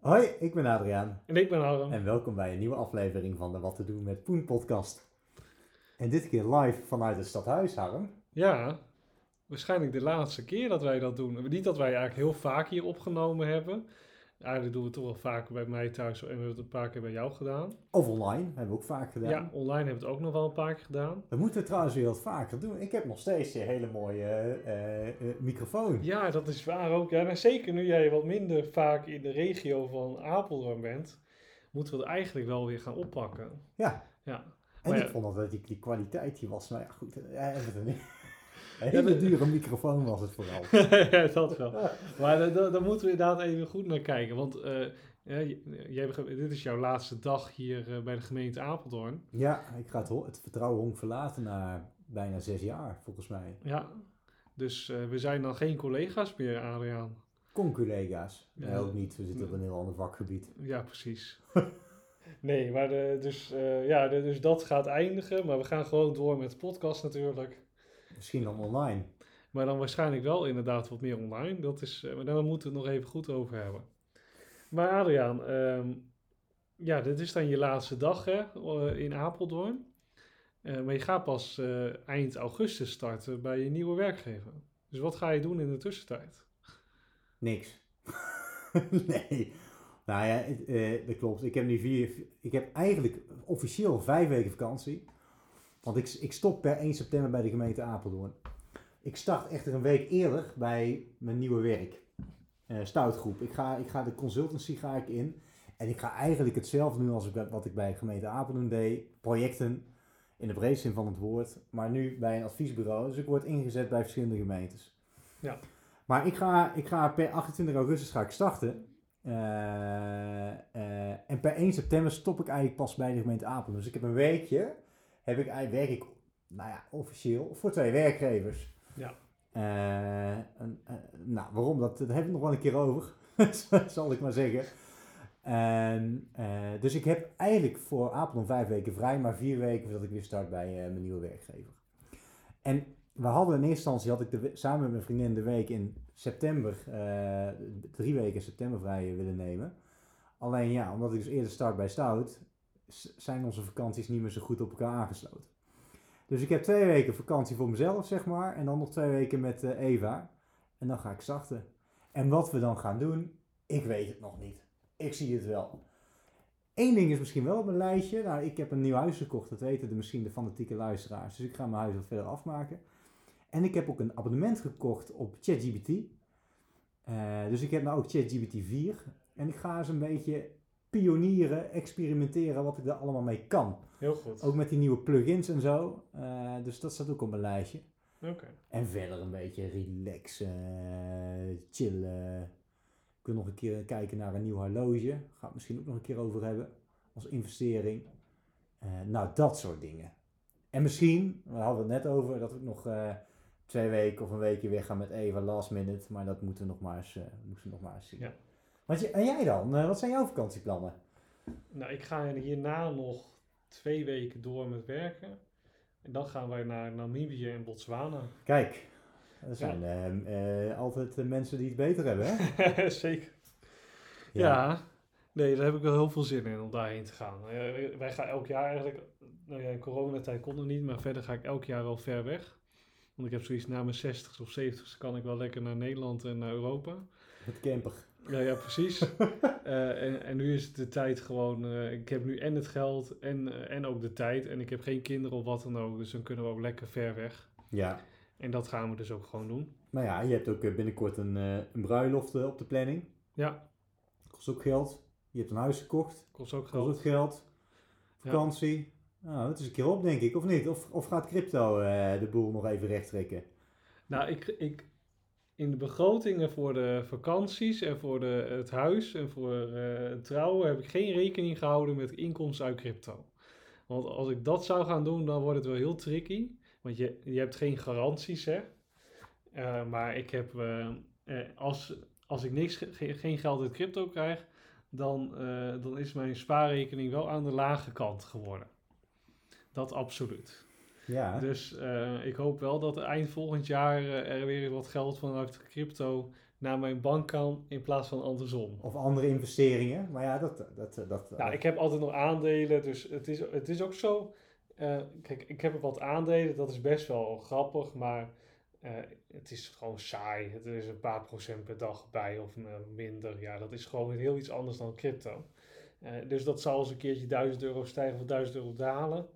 Hoi, ik ben Adriaan En ik ben Harm. en welkom bij een nieuwe aflevering van de Wat te doen met Poen podcast. En dit keer live vanuit het stadhuis, Harm. Ja, waarschijnlijk de laatste keer dat wij dat doen. Niet dat wij eigenlijk heel vaak hier opgenomen hebben. Eigenlijk doen we het toch wel vaker bij mij thuis en we hebben het een paar keer bij jou gedaan. Of online, hebben we ook vaak gedaan. Ja, online hebben we het ook nog wel een paar keer gedaan. We moeten het trouwens weer wat vaker doen. Ik heb nog steeds een hele mooie eh, eh, microfoon. Ja, dat is waar ook. Ja, zeker nu jij wat minder vaak in de regio van Apeldoorn bent, moeten we het eigenlijk wel weer gaan oppakken. Ja. Ja, En Maar ik ja. vond dat die, die kwaliteit die was, nou ja goed, eh, hebben we het niet. Een hele dure microfoon was het vooral. ja dat wel. Maar daar- moeten we inderdaad even goed naar kijken. Want eh, jij dit is jouw laatste dag hier eh, bij de gemeente Apeldoorn. Ja, ik ga het, het vertrouwen honk verlaten na bijna zes jaar, volgens mij. Ja, dus eh, we zijn dan geen collega's meer, Adriaan. Con-collega's. Nee, Ja. ook niet. We zitten op een heel ander vakgebied. Ja, precies. nee, maar de, dus, ja, de- dus dat gaat eindigen. Maar we gaan gewoon door met de podcast natuurlijk. Misschien dan online. Maar dan waarschijnlijk wel inderdaad wat meer online. Dat is, eh, maar daar moeten we het nog even goed over hebben. Maar Adriaan, ehm, ja, dit is dan je laatste dag hè, eh, in Apeldoorn. Eh, maar je gaat pas eind augustus starten bij je nieuwe werkgever. Dus wat ga je doen in de tussentijd? Niks. nee. Nou ja, dat klopt. Ik heb nu vier. Ik heb eigenlijk officieel vijf weken vakantie. Want ik, ik stop per 1 september bij de gemeente Apeldoorn. Ik start echter een week eerder bij mijn nieuwe werk. Eh stoutgroep. Ik ga, ik ga de consultancy ga ik in. En ik ga eigenlijk hetzelfde doen als ik, wat ik bij gemeente Apeldoorn deed. Projecten in de breedste zin van het woord. Maar nu bij een adviesbureau. Dus ik word ingezet bij verschillende gemeentes. Ja. Maar ik ga, ik ga per 28 augustus ga ik starten. Eh, eh, en per 1 september stop ik eigenlijk pas bij de gemeente Apeldoorn. Dus ik heb een weekje, heb ik, eigenlijk- werk ik, nou ja, officieel voor twee werkgevers. Ja. Eh, en, eh, nou, waarom? Dat, daar heb ik nog wel een keer over, zal ik maar zeggen. En, eh, dus ik heb eigenlijk voor Apeldoorn vijf weken vrij, maar vier weken voordat ik weer start bij eh, mijn nieuwe werkgever. En we hadden in eerste instantie, had ik de, samen met mijn vriendin de week in september, eh, drie weken september vrij willen nemen. Alleen ja, omdat ik dus eerder start bij Stout, zijn onze vakanties niet meer zo goed op elkaar aangesloten. Dus ik heb twee weken vakantie voor mezelf, zeg maar, en dan nog twee weken met eh, Eva. En dan ga ik starten. En wat we dan gaan doen, ik weet het nog niet. Ik zie het wel. Eén ding is misschien wel op mijn lijstje. Nou, ik heb een nieuw huis gekocht, dat weten de, misschien de fanatieke luisteraars. Dus ik ga mijn huis wat verder afmaken. En ik heb ook een abonnement gekocht op ChatGPT. Eh, dus ik heb nou ook ChatGPT 4. En ik ga eens een beetje pionieren, experimenteren wat ik daar allemaal mee kan. Heel goed. Ook met die nieuwe plugins en zo. Eh, dus dat staat ook op mijn lijstje. Oké. En verder een beetje relaxen, chillen. Ik wil nog een keer kijken naar een nieuw horloge. Ga het misschien ook nog een keer over hebben. Als investering. Eh, nou, dat soort dingen. En misschien, we hadden het net over, dat ik nog eh, twee weken of een weekje weer ga met Eva last minute. Maar dat moeten we nog maar eens, moeten we nog maar eens zien. Ja. Want je, en jij dan? Eh, wat zijn jouw vakantieplannen? Nou, ik ga hierna nog twee weken door met werken. En dan gaan wij naar Namibië en Botswana. Kijk, er zijn eh, eh, altijd mensen die het beter hebben, hè? Zeker. Ja. nee, daar heb ik wel heel veel zin in om daarheen te gaan. Eh, wij gaan elk jaar eigenlijk, nou ja, in coronatijd kon het niet, maar verder ga ik elk jaar wel ver weg. Want ik heb zoiets na mijn 60 of 70 kan ik wel lekker naar Nederland en naar Europa. Met camper. Ja, ja, precies. Eh, en, en nu is het de tijd gewoon, eh, ik heb nu en het geld en, eh, en ook de tijd. En ik heb geen kinderen of wat dan ook, dus dan kunnen we ook lekker ver weg. Ja. En dat gaan we dus ook gewoon doen. Nou ja, je hebt ook binnenkort een, een bruiloft op de planning. Ja, Kost ook geld. Je hebt een huis gekocht. kost ook Kost ook geld. geld. Vakantie. Nou, het is een keer op, denk ik, of niet? Of, of gaat crypto de boel nog even recht trekken? Nou, ik, ik, in de begrotingen voor de vakanties en voor de, het huis en voor het trouwen heb ik geen rekening gehouden met inkomsten uit crypto. Want als ik dat zou gaan doen, dan wordt het wel heel tricky. Want je, je hebt geen garanties, hè. Eh, maar ik heb, eh, als, als ik niks, ge- geen geld uit crypto krijg, dan, dan is mijn spaarrekening wel aan de lage kant geworden. Dat absoluut. Ja. Dus eh, ik hoop wel dat eind volgend jaar eh, er weer wat geld vanuit crypto naar mijn bankkant in plaats van andersom. Of andere investeringen. Maar ja, dat... dat, dat Nou, ik heb altijd nog aandelen, dus het is, het is ook zo. eh, kijk, ik heb wat aandelen, dat is best wel grappig, maar eh, het is gewoon saai. Het is een paar procent per dag bij of eh, minder. Ja, dat is gewoon heel iets anders dan crypto. Eh, dus dat zal eens een keertje 1000 euro stijgen of 1000 euro dalen.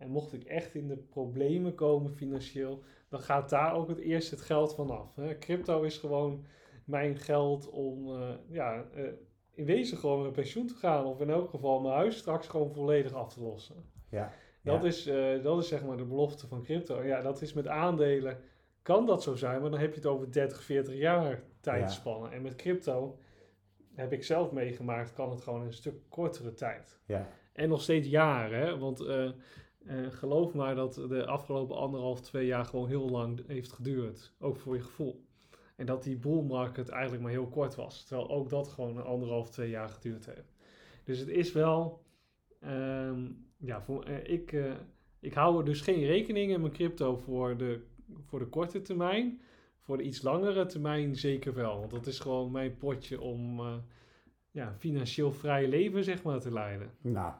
En mocht ik echt in de problemen komen financieel, dan gaat daar ook het eerst het geld vanaf. Hè. Crypto is gewoon mijn geld om eh, ja, eh, in wezen gewoon met pensioen te gaan. Of in elk geval mijn huis straks gewoon volledig af te lossen. Ja. Dat, Ja. is, eh, dat is zeg maar de belofte van crypto. Ja, dat is met aandelen, kan dat zo zijn, maar dan heb je het over 30, 40 jaar tijdspannen. En met crypto, heb ik zelf meegemaakt, kan het gewoon een stuk kortere tijd. Ja. En nog steeds jaren, hè? want eh, geloof maar dat de afgelopen anderhalf, twee jaar gewoon heel lang heeft geduurd. Ook voor je gevoel. En dat die bull market eigenlijk maar heel kort was. Terwijl ook dat gewoon anderhalf, twee jaar geduurd heeft. Dus het is wel, ehm, ja, voor, eh, ik, eh, ik hou er dus geen rekening in mijn crypto voor de, voor de korte termijn. Voor de iets langere termijn zeker wel. Want dat is gewoon mijn potje om ja, financieel vrij leven zeg maar te leiden. Nou,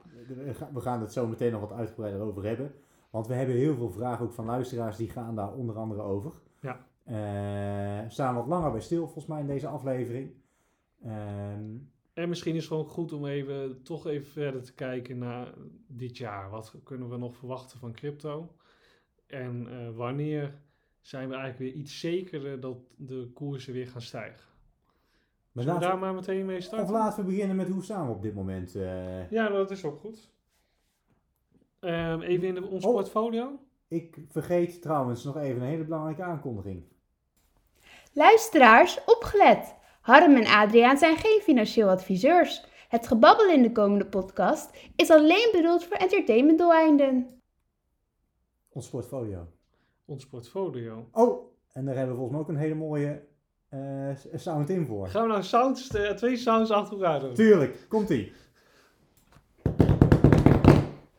we gaan- het zo meteen nog wat uitgebreider over hebben. Want we hebben heel veel vragen ook van luisteraars die gaan daar onder andere over. Ja. Eh, staan wat langer bij stil volgens mij in deze aflevering. Ehm, En misschien is het gewoon goed om even, toch even verder te kijken naar dit jaar. Wat kunnen we nog verwachten van crypto? En eh, wanneer zijn we eigenlijk weer iets zekerder dat de koersen weer gaan stijgen? Maar Zullen we daar we- maar meteen mee of starten? laten we beginnen met hoe staan we op dit moment. eh. Ja, dat is ook goed. Ehm, even in de, ons Oh. portfolio. ik vergeet trouwens nog even een hele belangrijke aankondiging. Luisteraars, opgelet! Harm en Adriaan zijn geen financieel adviseurs. Het gebabbel in de komende podcast is alleen bedoeld voor entertainmentdoeleinden. Ons portfolio. Ons portfolio. Oh, en daar hebben we volgens mij ook een hele mooie eh, sound in voor. Gaan we nou sounds, eh, twee sounds achter elkaar doen? Tuurlijk, komt ie.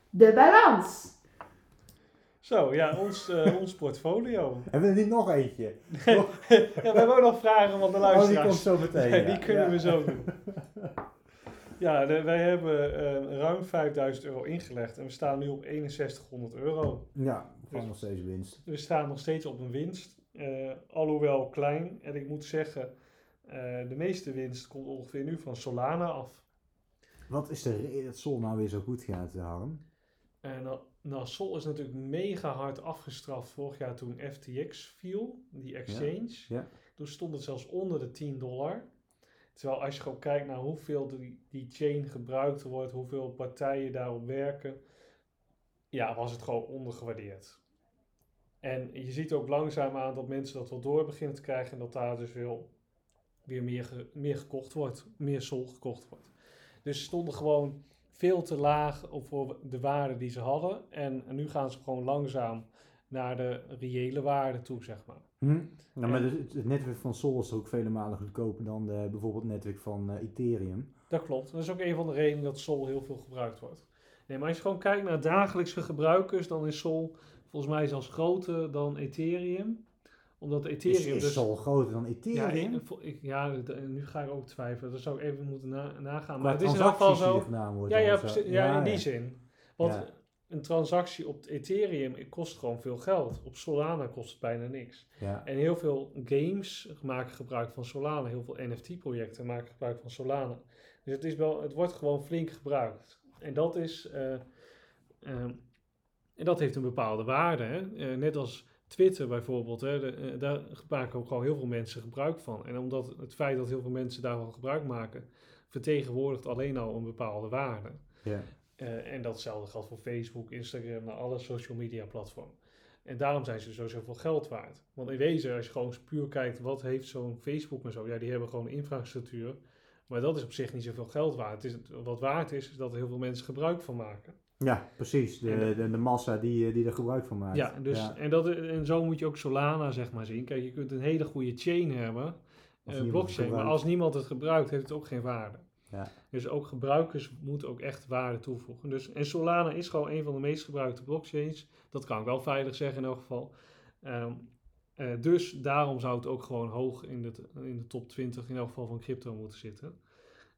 De balans. Zo, ja, ons, eh, ons portfolio. Hebben we er niet nog eentje? ja, we hebben ook nog vragen van de Oh, die luisteraars. komt zo meteen. Nee, ja. die kunnen Ja. we zo doen. Ja, de- wij hebben eh, ruim 5000 euro ingelegd en we staan nu op 6100 euro. Ja, gewoon Dus- nog steeds winst. We staan nog steeds op een winst, eh, alhoewel klein. En ik moet zeggen, eh, de meeste winst komt ongeveer nu van Solana af. Wat is de reden dat Sol nou weer zo goed gaat, eh, Harm? En nou, nou, Sol is natuurlijk mega hard afgestraft vorig jaar toen FTX viel, die exchange. ja. Toen stond het zelfs onder de 10 dollar. Terwijl als je gewoon kijkt naar hoeveel die, die chain gebruikt wordt, hoeveel partijen daarop werken, ja, was het gewoon ondergewaardeerd. En je ziet ook langzaam aan dat mensen dat wel door beginnen te krijgen en dat daar dus wel weer meer, ge- meer gekocht wordt, meer sol gekocht wordt. Dus ze stonden gewoon veel te laag op voor de waarde die ze hadden. En, nu gaan ze gewoon langzaam naar de reële waarde toe, zeg maar. Hm? Nou, maar En- het, het netwerk van Sol is ook vele malen goedkoper dan de, bijvoorbeeld het netwerk van eh, Ethereum. Dat klopt. Dat is ook een van de redenen dat Sol heel veel gebruikt wordt. Nee, maar als je gewoon kijkt naar dagelijkse gebruikers, dan is Sol volgens mij zelfs groter dan Ethereum. Omdat Is, Ethereum is dus... Sol groter dan ja, Ethereum? ik, ik- ja, nu ga ik ook twijfelen. Dat zou ik even moeten na- nagaan. Maar het is in elk geval zo... Ja, ja, zo. ja, in die zin. Want Ja. een transactie op Ethereum kost gewoon veel geld. Op Solana kost het bijna niks. Ja. En heel veel games maken gebruik van Solana. Heel veel NFT-projecten maken gebruik van Solana. Dus het, is wel, het wordt gewoon flink gebruikt. En dat is... ehm, en dat heeft een bepaalde waarde. Hè? Eh, net als Twitter bijvoorbeeld. Hè? De, eh, daar maken ook gewoon heel veel mensen gebruik van. En omdat het feit dat heel veel mensen daarvan gebruik maken... vertegenwoordigt alleen al een bepaalde waarde. Ja. Eh, en datzelfde geldt voor Facebook, Instagram, naar alle social media platformen. En daarom zijn ze zo zoveel geld waard. Want in wezen, als je gewoon puur kijkt, wat heeft zo'n Facebook en zo, ja, die hebben gewoon infrastructuur. Maar dat is op zich niet zoveel geld waard. Het is, wat waard is, is dat er heel veel mensen gebruik van maken. Ja, precies. De, de, de massa die, eh, die er gebruik van maakt. Ja, dus, Ja. En, dat, en zo moet je ook Solana zeg maar zien. Kijk, je kunt een hele goede chain hebben, Als eh, blockchain, maar als niemand het gebruikt, heeft het ook geen waarde. Ja. Dus ook gebruikers moeten ook echt waarde toevoegen. Dus, en Solana is gewoon een van de meest gebruikte blockchains. Dat kan ik wel veilig zeggen in elk geval. Ehm, Eh, dus daarom zou het ook gewoon hoog in de, in de top 20 in elk geval van crypto moeten zitten.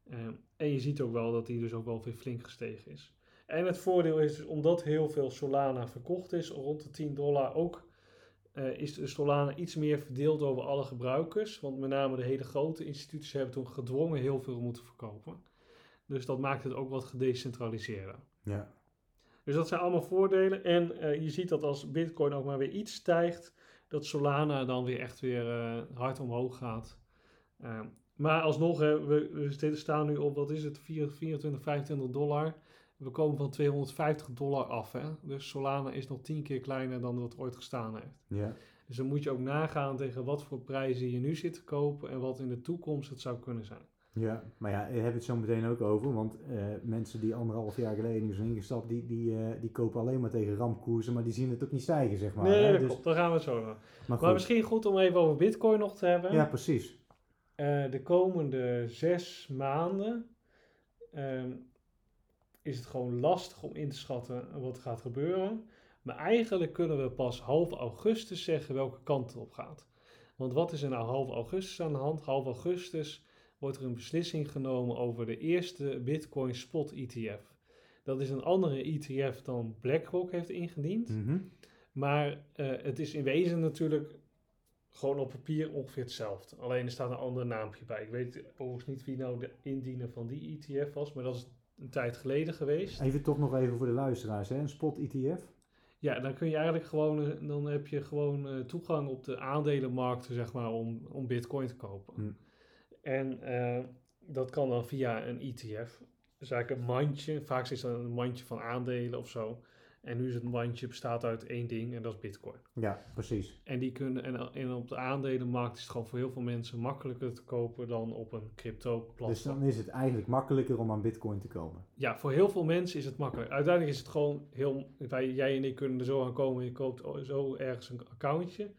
Eh, en je ziet ook wel dat die dus ook wel weer flink gestegen is. En het voordeel is dus omdat heel veel Solana verkocht is, rond de 10 dollar ook, eh, is de Solana iets meer verdeeld over alle gebruikers. Want met name de hele grote instituties hebben toen gedwongen heel veel moeten verkopen. Dus dat maakt het ook wat gedecentraliseerder. Ja. Dus dat zijn allemaal voordelen. En eh, je ziet dat als Bitcoin ook maar weer iets stijgt, dat Solana dan weer echt weer eh, hard omhoog gaat. Uh, maar alsnog, hè, we, we, staan nu op, wat is het, 24, 25 dollar. We komen van 250 dollar af. Hè? Dus Solana is nog 10 keer kleiner dan dat ooit gestaan heeft. Ja. Dus dan moet je ook nagaan tegen wat voor prijzen je nu zit te kopen en wat in de toekomst het zou kunnen zijn. Ja, maar ja, je hebt het zo meteen ook over, want uh, mensen die anderhalf jaar geleden zijn ingestapt, die, die, uh, die kopen alleen maar tegen rampkoersen, maar die zien het ook niet stijgen, zeg maar. Nee, hè? dat Dus- klopt. Daar gaan we het zo naar. maar, Maar misschien goed om even over Bitcoin nog te hebben. Ja, precies. Eh, de komende zes maanden ehm, is het gewoon lastig om in te schatten wat gaat gebeuren. Maar eigenlijk kunnen we pas half augustus zeggen welke kant het op gaat. Want wat is er nou half augustus aan de hand? Half augustus wordt er een beslissing genomen over de eerste Bitcoin Spot ETF. Dat is een andere ETF dan BlackRock heeft ingediend. Mhm. Maar eh, het is in wezen natuurlijk gewoon op papier ongeveer hetzelfde. Alleen er staat een ander naampje bij. Ik weet overigens niet wie nou de indiener van die ETF was, maar dat is een tijd geleden geweest. Even toch nog even voor de luisteraars, hè? een spot ETF. Ja, dan kun je eigenlijk gewoon, eh, dan heb je gewoon eh, toegang op de aandelenmarkten, zeg maar, om, om bitcoin te kopen. Hm. En eh, dat kan dan via een ETF. Dus eigenlijk een mandje, vaak is dat een mandje van aandelen of zo. En nu is het mandje bestaat uit één ding en dat is bitcoin. Ja, precies. En, die kunnen, en, en op de aandelenmarkt is het gewoon voor heel veel mensen makkelijker te kopen dan op een crypto Dus platform. dan is het eigenlijk makkelijker om aan bitcoin te komen. Ja, voor heel veel mensen is het makkelijk. Uiteindelijk is het gewoon heel... Wij, jij en ik kunnen er zo aan komen. Je koopt zo ergens een accountje.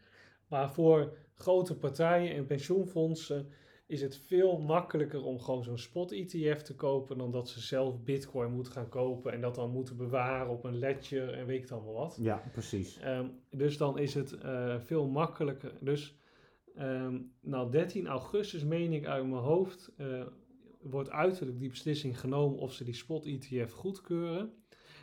Maar voor grote partijen en pensioenfondsen is het veel makkelijker om gewoon zo'n spot-ETF te kopen... dan dat ze zelf bitcoin moeten gaan kopen... en dat dan moeten bewaren op een ledger en weet ik het allemaal wat. Ja, precies. Ehm, dus dan is het eh, veel makkelijker. Dus ehm, nou 13 augustus meen ik uit mijn hoofd eh, wordt uiterlijk die beslissing genomen of ze die spot ETF goedkeuren.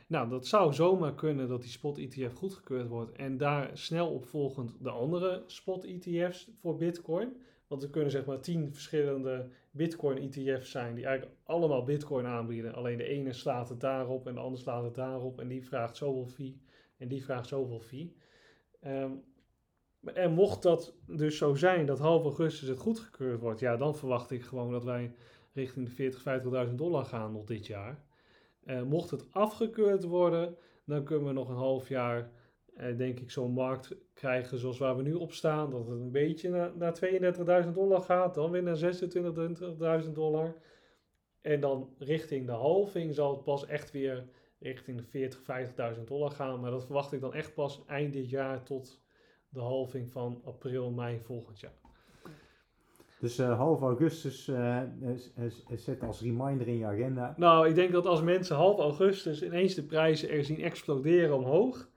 Nou, dat zou zomaar kunnen dat die spot ETF goedgekeurd wordt en daar snel opvolgend de andere spot ETF's voor Bitcoin. Want er kunnen zeg maar 10 verschillende Bitcoin ETF's zijn die eigenlijk allemaal Bitcoin aanbieden. Alleen de ene slaat het daarop en de andere slaat het daarop en die vraagt zoveel fee en die vraagt zoveel fee. Ehm, en mocht dat dus zo zijn dat half augustus het goedgekeurd wordt, ja, dan verwacht ik gewoon dat wij richting de 40, 50.000 dollar gaan nog dit jaar. Eh, mocht het afgekeurd worden, dan kunnen we nog een half jaar, denk ik, zo'n markt krijgen zoals waar we nu op staan. Dat het een beetje naar, naar 32.000 dollar gaat, dan weer naar 26.000 dollar. En dan richting de halving zal het pas echt weer richting de 40, 50.000 dollar gaan. Maar dat verwacht ik dan echt pas eind dit jaar tot de halving van april, mei volgend jaar. Dus eh, half augustus eh, is- zet als reminder in je agenda. Nou, ik denk dat als mensen half augustus ineens de prijzen er zien exploderen omhoog,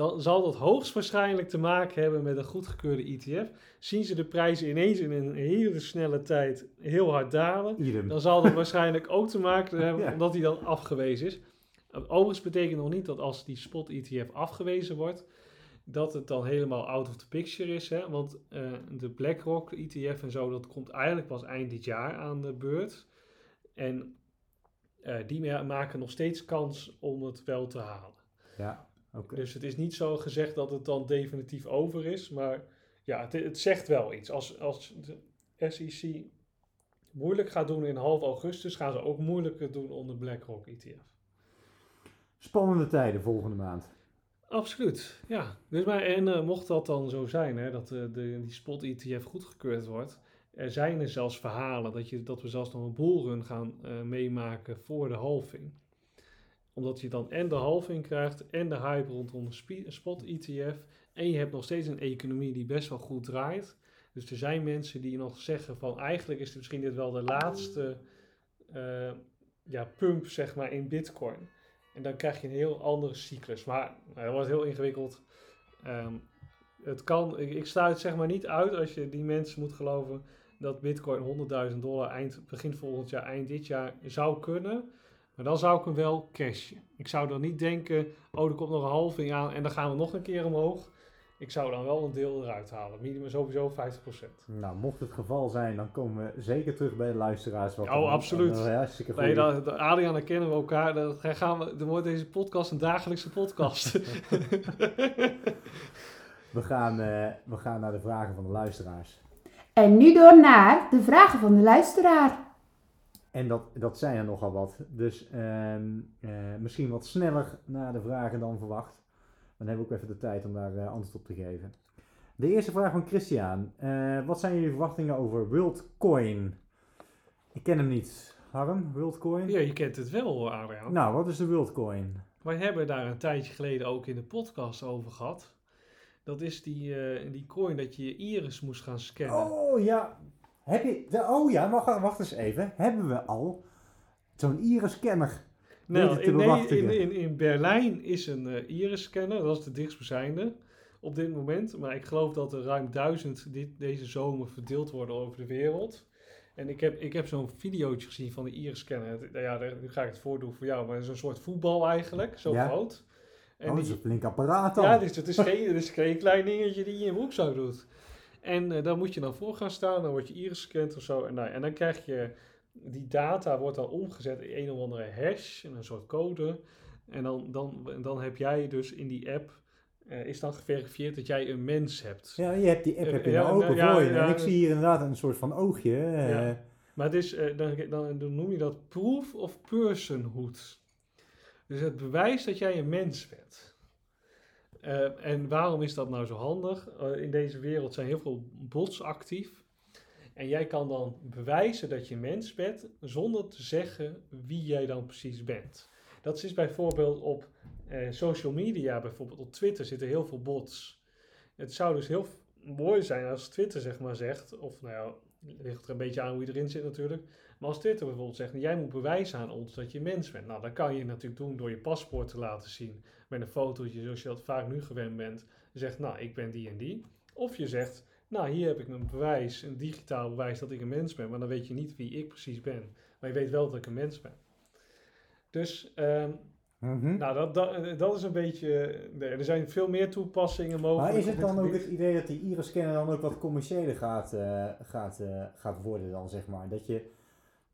dan zal dat hoogstwaarschijnlijk te maken hebben met een goedgekeurde ETF. Zien ze de prijzen ineens in een hele snelle tijd heel hard dalen, Idem. dan zal dat waarschijnlijk ook te maken hebben Ja. omdat die dan afgewezen is. Overigens betekent nog niet dat als die spot ETF afgewezen wordt, dat het dan helemaal out of the picture is. Hè? Want eh, de BlackRock ETF en zo, dat komt eigenlijk pas eind dit jaar aan de beurt. En eh, die ma- maken nog steeds kans om het wel te halen. Ja, Dus het is niet zo gezegd dat het dan definitief over is. Maar ja, het, het zegt wel iets. Als, als de SEC moeilijk gaat doen in half augustus, gaan ze ook moeilijker doen onder BlackRock ETF. Spannende tijden volgende maand. Absoluut, ja. Dus maar, en eh, mocht dat dan zo zijn, hè, dat eh, de, die spot ETF goedgekeurd wordt, er zijn er zelfs verhalen dat, je, dat we zelfs nog een bullrun gaan eh, meemaken voor de halving. Omdat je dan en de halving krijgt en de hype rondom spi- spot ETF en je hebt nog steeds een economie die best wel goed draait. Dus er zijn mensen die nog zeggen van eigenlijk is het misschien dit wel de laatste eh, ja, pump zeg maar in bitcoin. En dan krijg je een heel andere cyclus. Maar nou, dat wordt heel ingewikkeld. Ehm, het kan, ik, ik sluit zeg maar niet uit als je die mensen moet geloven dat Bitcoin 100.000 dollar eind, begin volgend jaar, eind dit jaar zou kunnen. Maar dan zou ik hem wel cashen. Ik zou dan niet denken, oh er komt nog een halving aan en dan gaan we nog een keer omhoog. Ik zou dan wel een deel eruit halen. Minimum sowieso 50%. Nou, mocht het geval zijn, dan komen we zeker terug bij de luisteraars. Wat Oh, absoluut. hartstikke goed. Nee, dan, dan, Adriaan, dan kennen we elkaar. Dan gaan we, dan wordt deze podcast een dagelijkse podcast. we, gaan, eh, we gaan naar de vragen van de luisteraars. En nu door naar de vragen van de luisteraar. En dat, dat zijn er nogal wat. Dus ehm, eh, misschien wat sneller naar de vragen dan verwacht. Dan hebben we ook even de tijd om daar eh, antwoord op te geven. De eerste vraag van Christian. Eh, wat zijn jullie verwachtingen over WorldCoin? Ik ken hem niet. Harm, WorldCoin? ja, je kent het wel, Adriaan. Nou, wat is de WorldCoin? Wij hebben daar een tijdje geleden ook in de podcast over gehad. Dat is die, die coin dat je je iris moest gaan scannen. Oh ja. Heb je, de, oh ja, wacht, wacht eens even. Hebben we al zo'n iris-scanner? nou, in, in, in, in Berlijn is een eh, iris-scanner, dat is de dichtstbijzijnde op dit moment. Maar ik geloof dat er ruim duizend dit, deze zomer verdeeld worden over de wereld. En ik heb, ik heb zo'n videootje gezien van de iris-scanner. Nou ja, daar- nu ga ik het voordoen voor jou, maar het is een soort voetbal eigenlijk, zo Ja. groot. En oh, dat is een flink apparaat dan. Ja, het is, geen, het is geen klein dingetje die je in je broekzak doet. En eh, dan moet je dan voor gaan staan, dan word je iris gescand of zo. En, nou, en dan krijg je, die data wordt dan omgezet in een of andere hash, en een soort code. En dan, dan, dan heb jij dus in die app, eh, is dan geverifieerd dat jij een mens hebt. Ja, je hebt die app Eh, heb je nou open voor je. ja, en ik zie hier inderdaad een soort van oogje. Ja. Maar het is, dan, dan, dan noem je dat proof of personhood. Dus het bewijs dat jij een mens bent. Eh, en waarom is dat nou zo handig? Eh, in deze wereld zijn heel veel bots actief. En jij kan dan bewijzen dat je mens bent zonder te zeggen wie jij dan precies bent. Dat is bijvoorbeeld op eh, social media, bijvoorbeeld op Twitter zitten heel veel bots. Het zou dus heel mooi zijn als Twitter zeg maar zegt, of nou ja, ligt er een beetje aan hoe je erin zit natuurlijk. Maar als Twitter bijvoorbeeld zegt, jij moet bewijzen aan ons dat je mens bent. Nou, dat kan je natuurlijk doen door je paspoort te laten zien met een fotootje zoals je dat vaak nu gewend bent. Je zegt, nou, ik ben die en die. Of je zegt, nou, hier heb ik een bewijs, een digitaal bewijs dat ik een mens ben. Maar dan weet je niet wie ik precies ben. Maar je weet wel dat ik een mens ben. Dus, ehm, mhm. nou, dat, dat, dat is een beetje... nee, er zijn veel meer toepassingen mogelijk. maar is het dan ook het idee dat die iris-scanner dan ook wat commerciëler gaat, eh, gaat, eh, gaat worden dan, zeg maar? Dat je,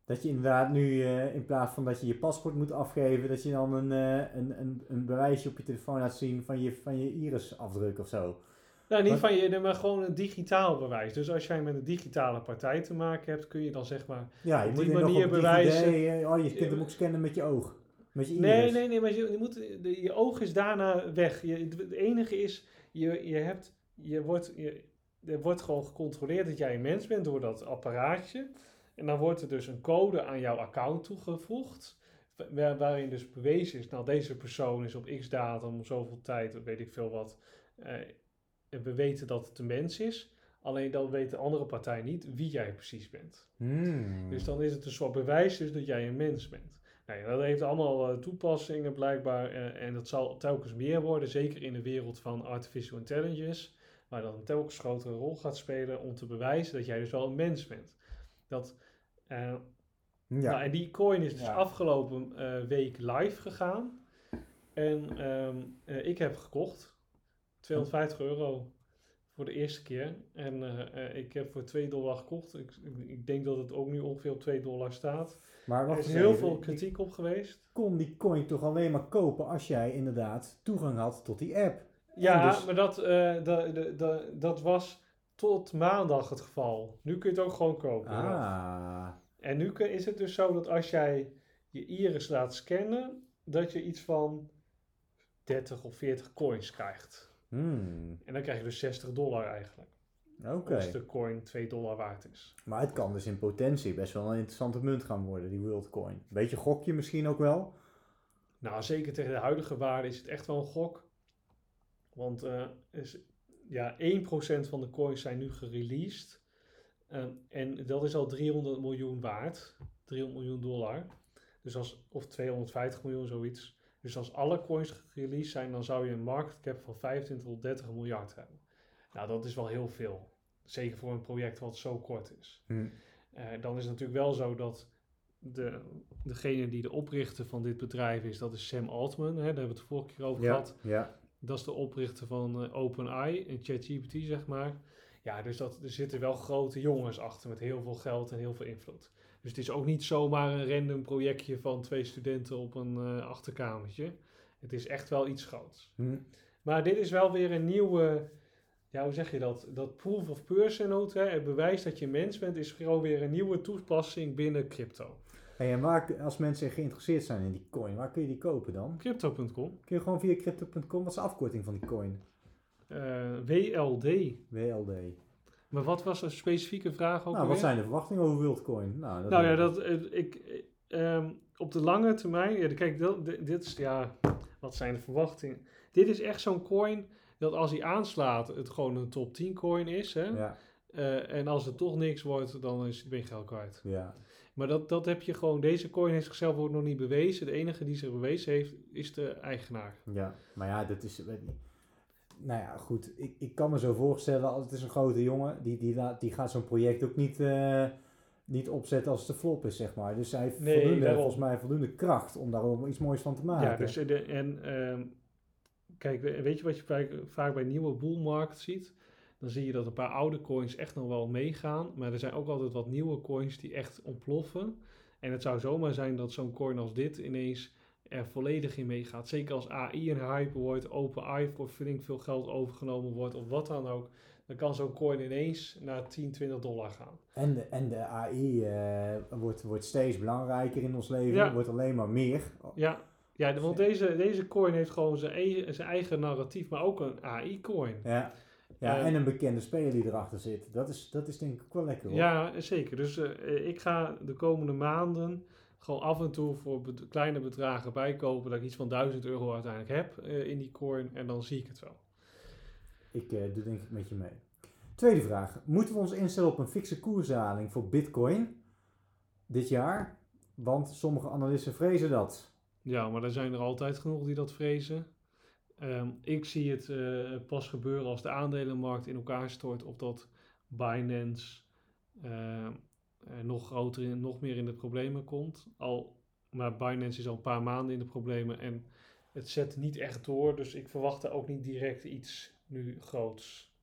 dat je inderdaad nu, eh, in plaats van dat je je paspoort moet afgeven, dat je dan een, eh, een, een, een bewijsje op je telefoon laat zien van je, van je iris-afdruk of zo? Nou, niet van je, maar gewoon een digitaal bewijs. Dus als jij met een digitale partij te maken hebt, kun je dan zeg maar... Ja, je Op moet die er manier op bewijzen. Eh, oh, je kunt hem ook scannen met je oog. Met je iris. Nee, nee, nee, maar je, je, moet, de, je oog is daarna weg. Je, het enige is, je, je, hebt, je, wordt, je, er wordt gewoon gecontroleerd dat jij een mens bent door dat apparaatje. En dan wordt er dus een code aan jouw account toegevoegd. Waar, waarin dus bewezen is, nou deze persoon is op x datum, om zoveel tijd, weet ik veel wat. eh, en we weten dat het een mens is. Alleen dan weet de andere partij niet wie jij precies bent. Hmm. Dus dan is het een soort bewijs dus dat jij een mens bent. Nou ja, dat heeft allemaal eh, toepassingen blijkbaar eh, en dat zal telkens meer worden, zeker in de wereld van artificial intelligence, waar dat een telkens grotere rol gaat spelen om te bewijzen dat jij dus wel een mens bent. Dat, eh, ja. nou, en die coin is dus Ja. afgelopen eh, week live gegaan en ehm, eh, ik heb gekocht, 250 euro voor de eerste keer. En ik heb voor 2 dollar gekocht. Ik, ik, ik denk dat het ook nu ongeveer op 2 dollar staat. maar Er is heel even. veel kritiek op geweest. kon die coin toch alleen maar kopen als jij inderdaad toegang had tot die app. Ja, dus- maar dat, eh, da- da- da- dat was tot maandag het geval. Nu kun je het ook gewoon kopen. Ah. En nu is het dus zo dat als jij je iris laat scannen, dat je iets van 30 of 40 coins krijgt. Hmm. En dan krijg je dus 60 dollar eigenlijk. Oké. Als de coin 2 dollar waard is. Maar het kan dus in potentie best wel een interessante munt gaan worden, die WorldCoin. Beetje gokje misschien ook wel. Nou, zeker tegen de huidige waarde is het echt wel een gok. Want eh, is, ja, 1% van de coins zijn nu gereleased. Ehm, en dat is al 300 miljoen waard. 300 miljoen dollar. Dus als, of 250 miljoen, zoiets. Dus als alle coins gereleased zijn, dan zou je een market cap van 25 tot 30 miljard hebben. Nou, dat is wel heel veel. Zeker voor een project wat zo kort is. Hm. Eh, dan is het natuurlijk wel zo dat de, degene die de oprichter van dit bedrijf is, dat is Sam Altman. Hè, daar hebben we het de vorige keer over Ja, gehad. ja. Dat is de oprichter van eh, OpenAI en ChatGPT, zeg maar. Ja, dus dat, er zitten wel grote jongens achter met heel veel geld en heel veel invloed. Dus het is ook niet zomaar een random projectje van twee studenten op een eh, achterkamertje. Het is echt wel iets groots. Hm. Maar dit is wel weer een nieuwe, ja, hoe zeg je dat? Dat proof of personhood, hè, het bewijs dat je mens bent, is gewoon weer een nieuwe toepassing binnen crypto. Hey, en waar, als mensen geïnteresseerd zijn in die coin, waar kun je die kopen dan? Crypto.com, Kun je gewoon via crypto.com, wat is de afkorting van die coin? eh, WLD. WLD. Maar wat was een specifieke vraag ook Nou, wat zijn de verwachtingen over Wildcoin? Nou, dat Nou ja, dat, eh, ik, eh, ehm, op de lange termijn, ja, kijk, dat, dit, is, ja, wat zijn de verwachtingen? Dit is echt zo'n coin dat als hij aanslaat, het gewoon een top 10 coin is. Hè? Ja, en als het toch niks wordt, dan is, ben je geld kwijt. ja. Maar dat, dat heb je gewoon, deze coin heeft zichzelf ook nog niet bewezen. De enige die zich bewezen heeft, is de eigenaar. Ja, maar ja, dat is. weet niet. Nou ja, goed. Ik, ik kan me zo voorstellen, als het is een grote jongen, die, die, die gaat zo'n project ook niet, eh, niet opzetten als het een flop is, zeg maar. Dus hij heeft Nee, voldoende, volgens mij voldoende kracht om daar ook iets moois van te maken. Ja, dus de, en ehm, kijk, we- weet je wat je vaak, vaak bij nieuwe bull market ziet? Dan zie je dat een paar oude coins echt nog wel meegaan. Maar er zijn ook altijd wat nieuwe coins die echt ontploffen. En het zou zomaar zijn dat zo'n coin als dit ineens er volledig in meegaat. Zeker als AI een hype wordt, OpenAI voor flink veel geld overgenomen wordt of wat dan ook. Dan kan zo'n coin ineens naar 10, 20 dollar gaan. En, de, en de AI eh, wordt, wordt steeds belangrijker in ons leven, Ja. wordt alleen maar meer. Ja, ja want deze, deze coin heeft gewoon zijn eigen, zijn eigen narratief, maar ook een AI-coin. Ja, ja Eh, en een bekende speler die erachter zit. Dat is, dat is denk ik ook wel lekker hoor. Ja, zeker. Dus eh, ik ga de komende maanden gewoon af en toe voor kleine bedragen bijkopen. Dat ik iets van 1000 euro uiteindelijk heb eh, in die coin. En dan zie ik het wel. Ik eh, doe denk ik met je mee. Tweede vraag. Moeten we ons instellen op een fikse koersdaling voor bitcoin dit jaar? Want sommige analisten vrezen dat. Ja, maar er zijn er altijd genoeg die dat vrezen. Ehm, ik zie het eh, pas gebeuren als de aandelenmarkt in elkaar stort. Of dat Binance eh, eh, nog groter, nog meer in de problemen komt. Al, maar Binance is al een paar maanden in de problemen en het zet niet echt door. Dus ik verwacht er ook niet direct iets nu groots.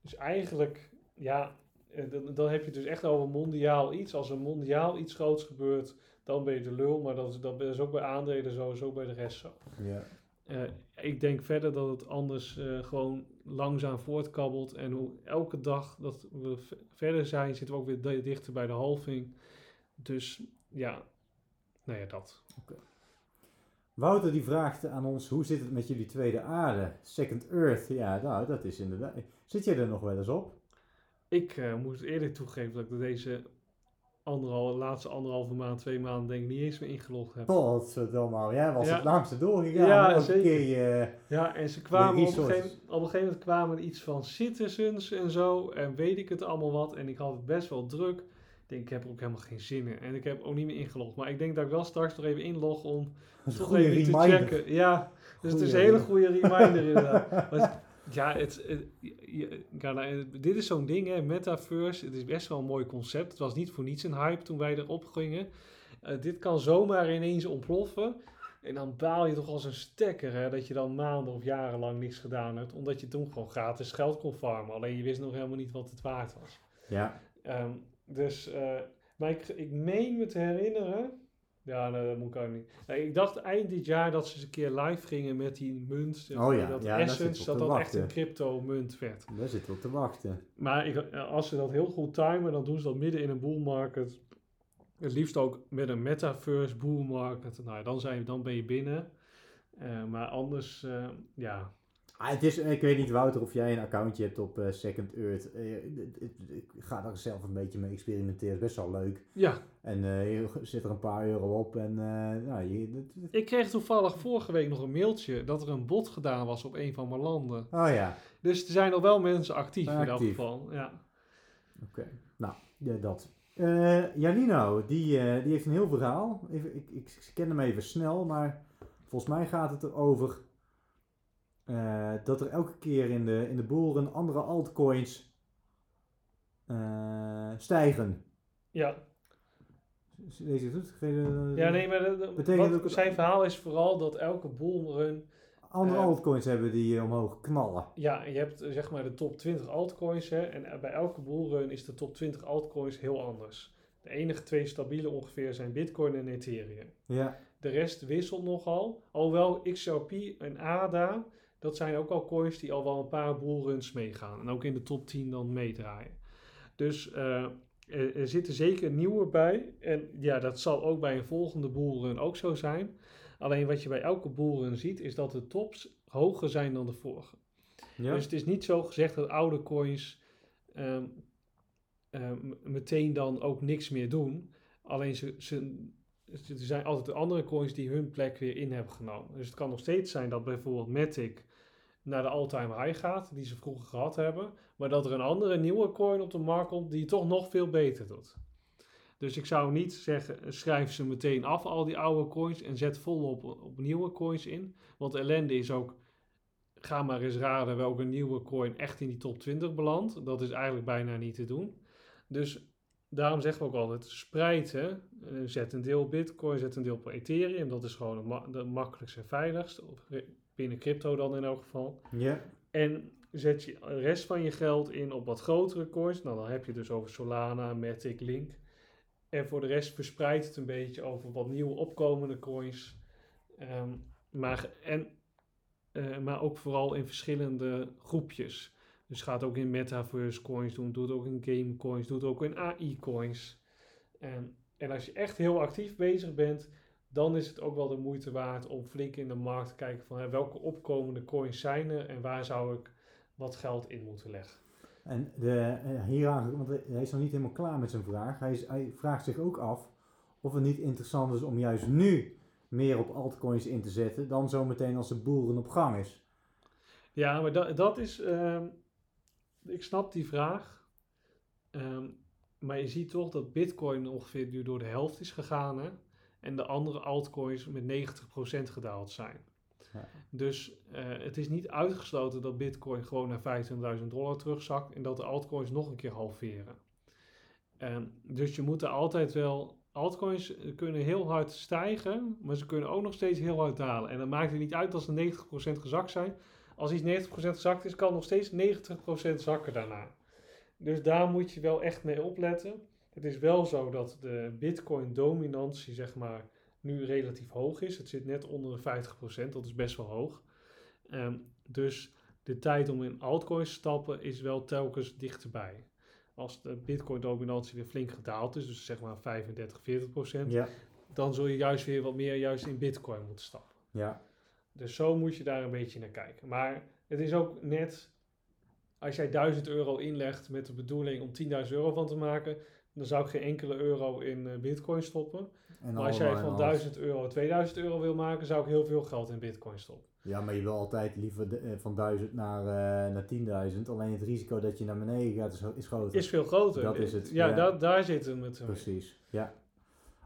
Dus eigenlijk, ja, eh, dan, dan heb je dus echt over mondiaal iets. Als er mondiaal iets groots gebeurt, dan ben je de lul. Maar dat dat is ook bij aandelen zo, is ook bij de rest zo. Ja. Eh, ik denk verder dat het anders eh, gewoon langzaam voortkabbelt. En hoe elke dag dat we verder zijn, zitten we ook weer di- dichter bij de halving. Dus ja, nou ja, dat. Wouter die vraagt aan ons, hoe zit het met jullie tweede aarde? Second Earth, ja, nou, dat is inderdaad... Zit jij er nog wel eens op? Ik eh, moet eerlijk toegeven dat ik er deze anderhal, laatste anderhalve maand, twee maanden denk ik niet eens meer ingelogd heb. Potverdomme, jij was Ja. het langste doorgegaan. Ja, zeker. keer je... Ja, en ze kwamen op een, gegeven, op een gegeven moment kwamen iets van citizens en zo. En weet ik het allemaal wat. En ik had het best wel druk. Ik denk, ik heb er ook helemaal geen zin in. En ik heb ook niet meer ingelogd. Maar ik denk dat ik wel straks nog even inlog om toch even te reminder. checken. Ja, dus het is een hele goede reminder inderdaad. Maar ja, het, het- ja, nou, dit is zo'n ding, hè, Metaverse. Het is best wel een mooi concept. Het was niet voor niets een hype toen wij erop gingen. Eh, dit kan zomaar ineens ontploffen. En dan baal je toch als een stekker hè, dat je dan maanden of jarenlang niks gedaan hebt. Omdat je toen gewoon gratis geld kon farmen. Alleen je wist nog helemaal niet wat het waard was. Ja, Ehm, dus, eh, maar ik, ik meen me te herinneren. Ja, nee, dat moet ik ook niet. Nee, ik dacht eind dit jaar dat ze eens een keer live gingen met die munt. Oh ja, dat ja, Essence, dat dat echt een wachten. crypto munt werd. daar zit op te wachten. Maar ik, als ze dat heel goed timen, dan doen ze dat midden in een bull market. Het liefst ook met een metaverse bull market. Nou, dan, zijn, dan ben je binnen. Eh, maar anders, eh, ja. Ah, het is, ik weet niet, Wouter, of jij een accountje hebt op eh, Second Earth. Eh, het- ik ga daar zelf een beetje mee experimenteren. is best wel leuk. Ja, En eh, je zit er een paar euro op. En eh, nou, je, ik kreeg toevallig vorige week nog een mailtje dat er een bot gedaan was op een van mijn landen. oh ja, Dus er zijn nog wel mensen actief in elk Actief. geval. Ja. oké. Nou, ja, dat. Eh Janino, die, eh, die heeft een heel verhaal. Even, ik, ik ken hem even snel, maar volgens mij gaat het erover eh, dat er elke keer in de, in de boeren andere altcoins eh, stijgen. Ja, Lees je het goed? Geen, eh, ja nee, maar de- Betekent wat- ook het- zijn verhaal is vooral dat elke bullrun Andere altcoins hebben die omhoog knallen. Ja, je hebt zeg maar de top 20 altcoins. Hè, en bij elke bullrun is de top 20 altcoins heel anders. De enige twee stabiele ongeveer zijn Bitcoin en Ethereum. Ja, De rest wisselt nogal. Alhoewel XRP en ADA, dat zijn ook al coins die al wel een paar bullruns meegaan. En ook in de top 10 dan meedraaien. Dus er, er zitten zeker nieuwe bij. En ja, dat zal ook bij een volgende bullrun ook zo zijn. Alleen wat je bij elke bullrun ziet, is dat de tops hoger zijn dan de vorige. ja. Dus het is niet zo gezegd dat oude coins ehm, ehm, meteen dan ook niks meer doen. Alleen ze, ze, er zijn altijd andere coins die hun plek weer in hebben genomen. Dus het kan nog steeds zijn dat bijvoorbeeld Matic naar de all-time high gaat, die ze vroeger gehad hebben. Maar dat er een andere nieuwe coin op de markt komt die toch nog veel beter doet. Dus ik zou niet zeggen, schrijf ze meteen af, al die oude coins, en zet volop op nieuwe coins in. Want ellende is ook, ga maar eens raden welke nieuwe coin echt in die top 20 belandt. Dat is eigenlijk bijna niet te doen. Dus daarom zeggen we ook altijd, spreid. Eh, Zet een deel op bitcoin, zet een deel op ethereum. Dat is gewoon het makkelijkste en veiligst. Op, binnen crypto dan in elk geval. ja. En zet je de rest van je geld in op wat grotere coins. Nou, dan heb je dus over Solana, Matic, Link. En voor de rest verspreidt het een beetje over wat nieuwe opkomende coins. Ehm, maar, en, eh, maar ook vooral in verschillende groepjes. Dus gaat ook in metaverse coins doen, doet ook in game coins, doet ook in AI coins. En, en als je echt heel actief bezig bent, dan is het ook wel de moeite waard om flink in de markt te kijken van hè, welke opkomende coins zijn er en waar zou ik wat geld in moeten leggen. En de, eh, hieraan, want hij is nog niet helemaal klaar met zijn vraag. Hij, is, hij vraagt zich ook af of het niet interessant is om juist nu meer op altcoins in te zetten dan zometeen als de boeren op gang is. Ja, maar dat, dat is, ehm, ik snap die vraag, Ehm, maar je ziet toch dat Bitcoin ongeveer nu door de helft is gegaan hè? En de andere altcoins met 90% gedaald zijn. Ja. Dus eh, het is niet uitgesloten dat Bitcoin gewoon naar 25.000 dollar terugzakt en dat de altcoins nog een keer halveren. Dus je moet er altijd wel. Altcoins kunnen heel hard stijgen, maar ze kunnen ook nog steeds heel hard dalen. En dan maakt het niet uit als ze 90% gezakt zijn. Als iets 90% gezakt is, kan nog steeds 90% zakken daarna. Dus daar moet je wel echt mee opletten. Het is wel zo dat de Bitcoin-dominantie, zeg maar, nu relatief hoog is. Het zit net onder de 50%, dat is best wel hoog. Ehm, dus de tijd om in altcoins te stappen is wel telkens dichterbij. Als de Bitcoin-dominantie weer flink gedaald is, dus zeg maar 35, 40%, Ja, dan zul je juist weer wat meer juist in Bitcoin moeten stappen. ja, Dus zo moet je daar een beetje naar kijken. Maar het is ook net, als jij 1000 euro inlegt met de bedoeling om 10.000 euro van te maken, dan zou ik geen enkele euro in eh, Bitcoin stoppen. en Maar als jij van alles. 1000 euro 2000 euro wil maken, zou ik heel veel geld in Bitcoin stoppen. Ja, maar je wil altijd liever de- eh, van 1000 naar, eh, naar 10.000. Alleen het risico dat je naar beneden gaat is, is groter. Is veel groter. Dat is het, Ja, ja. Daar, daar zit het met. Precies, ja.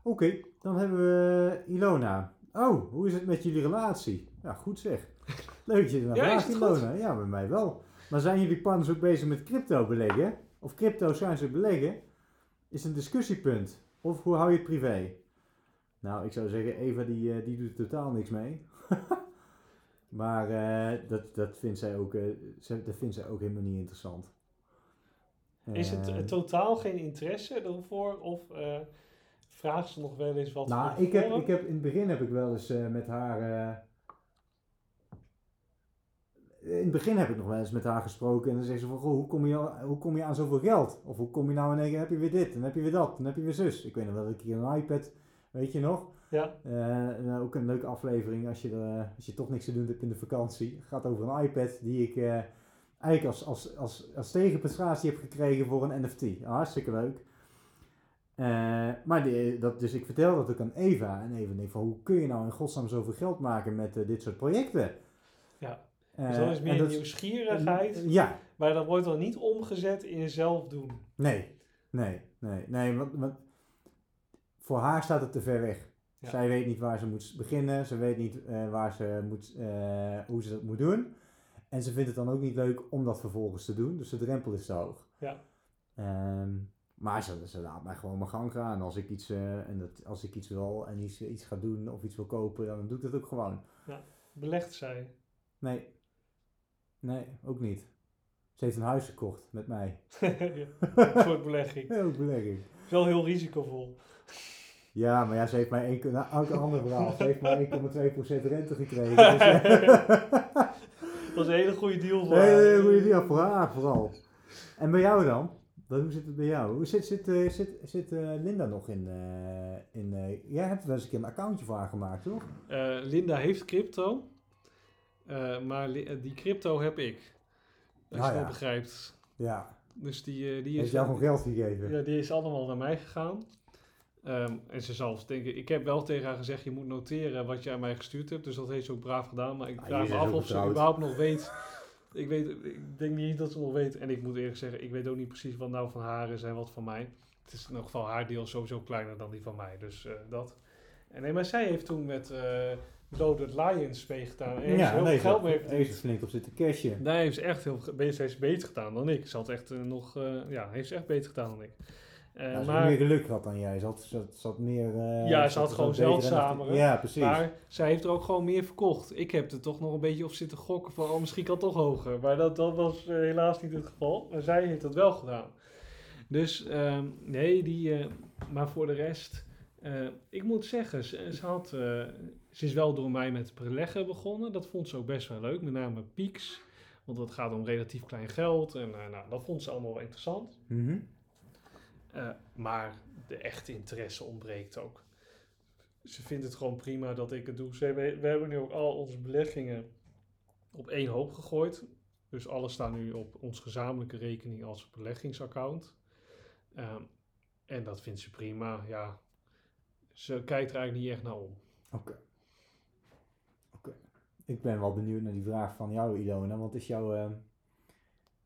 Oké, dan hebben we Ilona. Oh, hoe is het met jullie relatie? Ja, goed zeg. Leuk dat je ernaar Ja, het Ilona. Ja, bij mij wel. Maar zijn jullie partners ook bezig met crypto beleggen? Of crypto zijn ze beleggen? Is een discussiepunt. Of hoe hou je het privé? Nou, ik zou zeggen, Eva die, eh, die doet er totaal niks mee. maar eh, dat, dat, vindt zij ook, eh, dat vindt zij ook helemaal niet interessant. Is het totaal geen interesse ervoor? Of vraagt ze nog wel eens wat Nou, ik heb, ik heb in het begin heb ik wel eens met haar. Eh, in het begin heb ik nog wel eens met haar gesproken en dan zegt ze van, goh, hoe kom je, hoe kom je aan zoveel geld? Of hoe kom je nou in één keer, heb je weer dit, dan heb je weer dat, dan heb je weer zus. Ik weet nog wel dat ik hier een iPad, weet je nog? Ja, Eh, en ook een leuke aflevering als je, er, als je toch niks te doen hebt in de vakantie. Het gaat over een iPad die ik eh, eigenlijk als, als, als, als tegenprestatie heb gekregen voor een NFT. Hartstikke leuk. Eh, maar die, dat, dus ik vertel dat ook aan Eva. En Eva denkt van hoe kun je nou in godsnaam zoveel geld maken met eh, dit soort projecten? ja. Eh, dus dat is meer dat- nieuwsgierigheid. Ja, Maar dat wordt dan niet omgezet in zelf doen. nee, nee, nee, nee. Want, want voor haar staat het te ver weg. Ja. Zij weet niet waar ze moet beginnen. Ze weet niet eh, waar ze moet, eh, hoe ze dat moet doen. En ze vindt het dan ook niet leuk om dat vervolgens te doen. Dus de drempel is te hoog. Ja. Ehm, maar ze, ze laat mij gewoon mijn gang gaan. Als ik iets, en dat, als ik iets wil en iets, iets ga doen of iets wil kopen, dan doe ik dat ook gewoon. Belegt zij. Nee. Nee, ook niet. Ze heeft een huis gekocht met mij. Een soort belegging. Heel belegging. Wel heel risicovol. Ja, maar ja, ze heeft mij één, nou, ook een ander verhaal. Ze heeft mij 1,2% rente gekregen. Dus, eh, Dat is een hele goede deal voor haar. nee, goede deal, voor haar vooral. En bij jou dan? Hoe zit het bij jou? Hoe zit, zit, eh, zit, zit eh, Linda nog in... eh, in eh, jij hebt wel eens een keer een accountje voor haar gemaakt, toch? Eh, Linda heeft crypto. Eh, maar eh, die crypto heb ik. Als Ah, je ja. dat begrijpt. Ja. Dus die, eh, die Heeft is... jou gewoon geld gegeven? Ja, die is allemaal naar mij gegaan. Ehm, en ze zal denken, ik heb wel tegen haar gezegd, je moet noteren wat je aan mij gestuurd hebt. Dus dat heeft ze ook braaf gedaan. Maar ik Ah, vraag me af of ze überhaupt nog weet. Ik, weet. ik denk niet dat ze nog weet. En ik moet eerlijk zeggen, ik weet ook niet precies wat nou van haar is en wat van mij. Het is in elk geval haar deel sowieso kleiner dan die van mij. Dus dat. En nee, maar zij heeft toen met Loaded Lions meegedaan. En heeft ze heel nee, veel geld mee heeft verdiend. flink op zitten cashen. Nee, heeft ze echt heel veel beter, heeft ze beter gedaan dan ik. Ze had echt eh, nog, eh, ja, heeft ze echt beter gedaan dan ik. Eh, Ja, ze had maar, meer geluk gehad dan jij. Ze had, ze had, ze had meer... eh, Ja, ze had gewoon en zeldzamere. achter- Ja, precies. maar zij heeft er ook gewoon meer verkocht. Ik heb er toch nog een beetje op zitten gokken van, oh, misschien kan het toch hoger. Maar dat, dat was helaas niet het geval. Maar zij heeft dat wel gedaan. Dus ehm, nee, die, eh, maar voor de rest, eh, ik moet zeggen, ze, ze had, eh, ze is wel door mij met beleggen begonnen. Dat vond ze ook best wel leuk, met name Pieks. Want dat gaat om relatief klein geld. En eh, nou, dat vond ze allemaal wel interessant. Mhm. Eh, maar de echte interesse ontbreekt ook. Ze vindt het gewoon prima dat ik het doe. Ze hebben, we hebben nu ook al onze beleggingen op één hoop gegooid. Dus alles staat nu op ons gezamenlijke rekening als beleggingsaccount. Ehm, en dat vindt ze prima. Ja, ze kijkt er eigenlijk niet echt naar om. Oké. Oké. Ik ben wel benieuwd naar die vraag van jou, Ilona. Want is jouw... eh,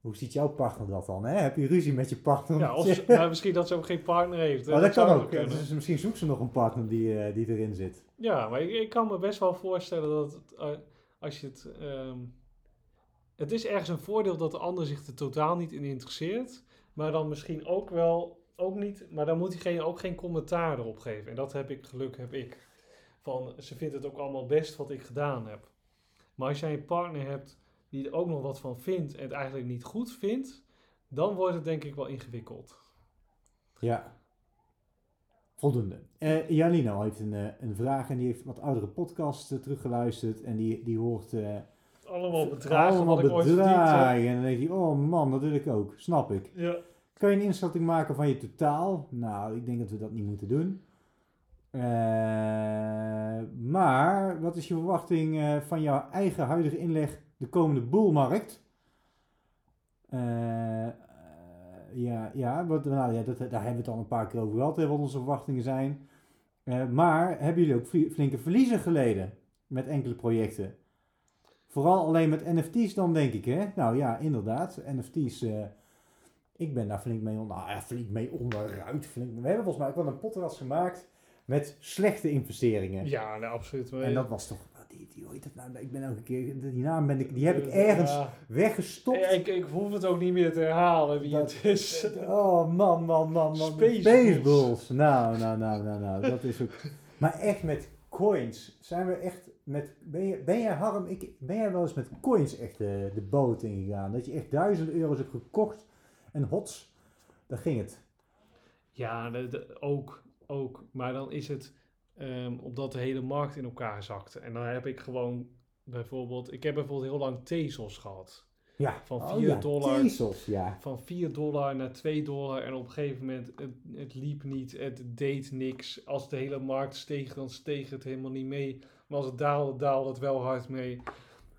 hoe ziet jouw partner dat dan? Hè? Heb je ruzie met je partner? Ja, of ze- nou, misschien dat ze ook geen partner heeft. Maar dat kan ook. Dus misschien zoekt ze nog een partner die, eh, die erin zit. Ja, maar ik, ik kan me best wel voorstellen dat het, eh, als je het. ehm, het is ergens een voordeel dat de ander zich er totaal niet in interesseert. Maar dan misschien ook wel. Ook niet. Maar dan moet diegene ook geen commentaar erop geven. En dat heb ik, geluk heb ik. Van ze vindt het ook allemaal best wat ik gedaan heb. Maar als jij een partner hebt die er ook nog wat van vindt en het eigenlijk niet goed vindt. Dan wordt het denk ik wel ingewikkeld. Ja. Voldoende. Eh Janino heeft een, eh, een vraag en die heeft wat oudere podcasts eh, teruggeluisterd. En die, die hoort... Allemaal bedragen allemaal wat ik ooit verdiend heb. bedragen. En dan denk je, oh man, dat wil ik ook. Snap ik. Ja. Kan je een inschatting maken van je totaal? Nou, ik denk dat we dat niet moeten doen. Eh, maar wat is je verwachting eh, van jouw eigen huidige inleg de komende boelmarkt? Eh, ja, ja, wat, nou, ja dat, daar hebben we het al een paar keer over gehad, wat onze verwachtingen zijn. Maar hebben jullie ook fli- flinke verliezen geleden met enkele projecten? Vooral alleen met NFT's dan, denk ik, hè? Nou ja, inderdaad. NFT's, ik ben daar flink mee, onder, nou, ja, flink mee onderuit. Flink, we hebben volgens mij ook wel een podcast gemaakt met slechte investeringen. Ja, nee, absoluut. En dat was toch, die, die, hoe heet dat nou? Ik ben elke keer, die naam ben ik, die heb ik ergens Ja. weggestopt. Ik, ik hoef het ook niet meer te herhalen wie Dat- het is. Oh man, man, man, man. Spaceballs. Spaceballs. Nou, nou, nou, nou, nou. Dat is ook. Maar echt met coins. Zijn we echt met. Ben, je, ben jij Harm? Ik, ben jij wel eens met coins echt de, de boot ingegaan? Dat je echt duizend euro's hebt gekocht en hots. Daar ging het. Ja, de, de- ook, ook. Maar dan is het ehm omdat de hele markt in elkaar zakte. En dan heb ik gewoon bijvoorbeeld... Ik heb bijvoorbeeld heel lang Tezos gehad. Ja. Van Oh 4 ja, dollar. Tezos, ja. Van 4 dollar naar 2 dollar. En op een gegeven moment, het, het liep niet. Het deed niks. Als de hele markt steeg, dan steeg het helemaal niet mee. Maar als het daalde, daalde het wel hard mee.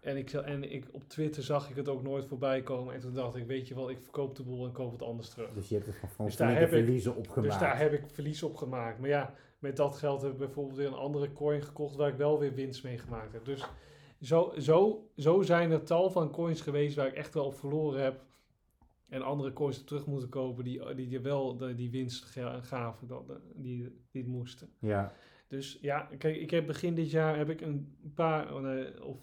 En, ik, en ik, op Twitter zag ik het ook nooit voorbij komen. En toen dacht ik, weet je wel, ik verkoop de boel en koop het anders terug. Dus je hebt er gewoon Dus daar heb ik- verliezen opgemaakt. Dus daar heb ik verlies op gemaakt. Maar ja, met dat geld heb ik bijvoorbeeld weer een andere coin gekocht waar ik wel weer winst mee gemaakt heb. Dus zo, zo, zo zijn er tal van coins geweest waar ik echt wel op verloren heb. En andere coins terug moeten kopen die, die, die wel de, die winst ga- gaven, dat, die, die het moesten. Ja. Dus ja, kijk, ik heb begin dit jaar heb ik een paar, eh, of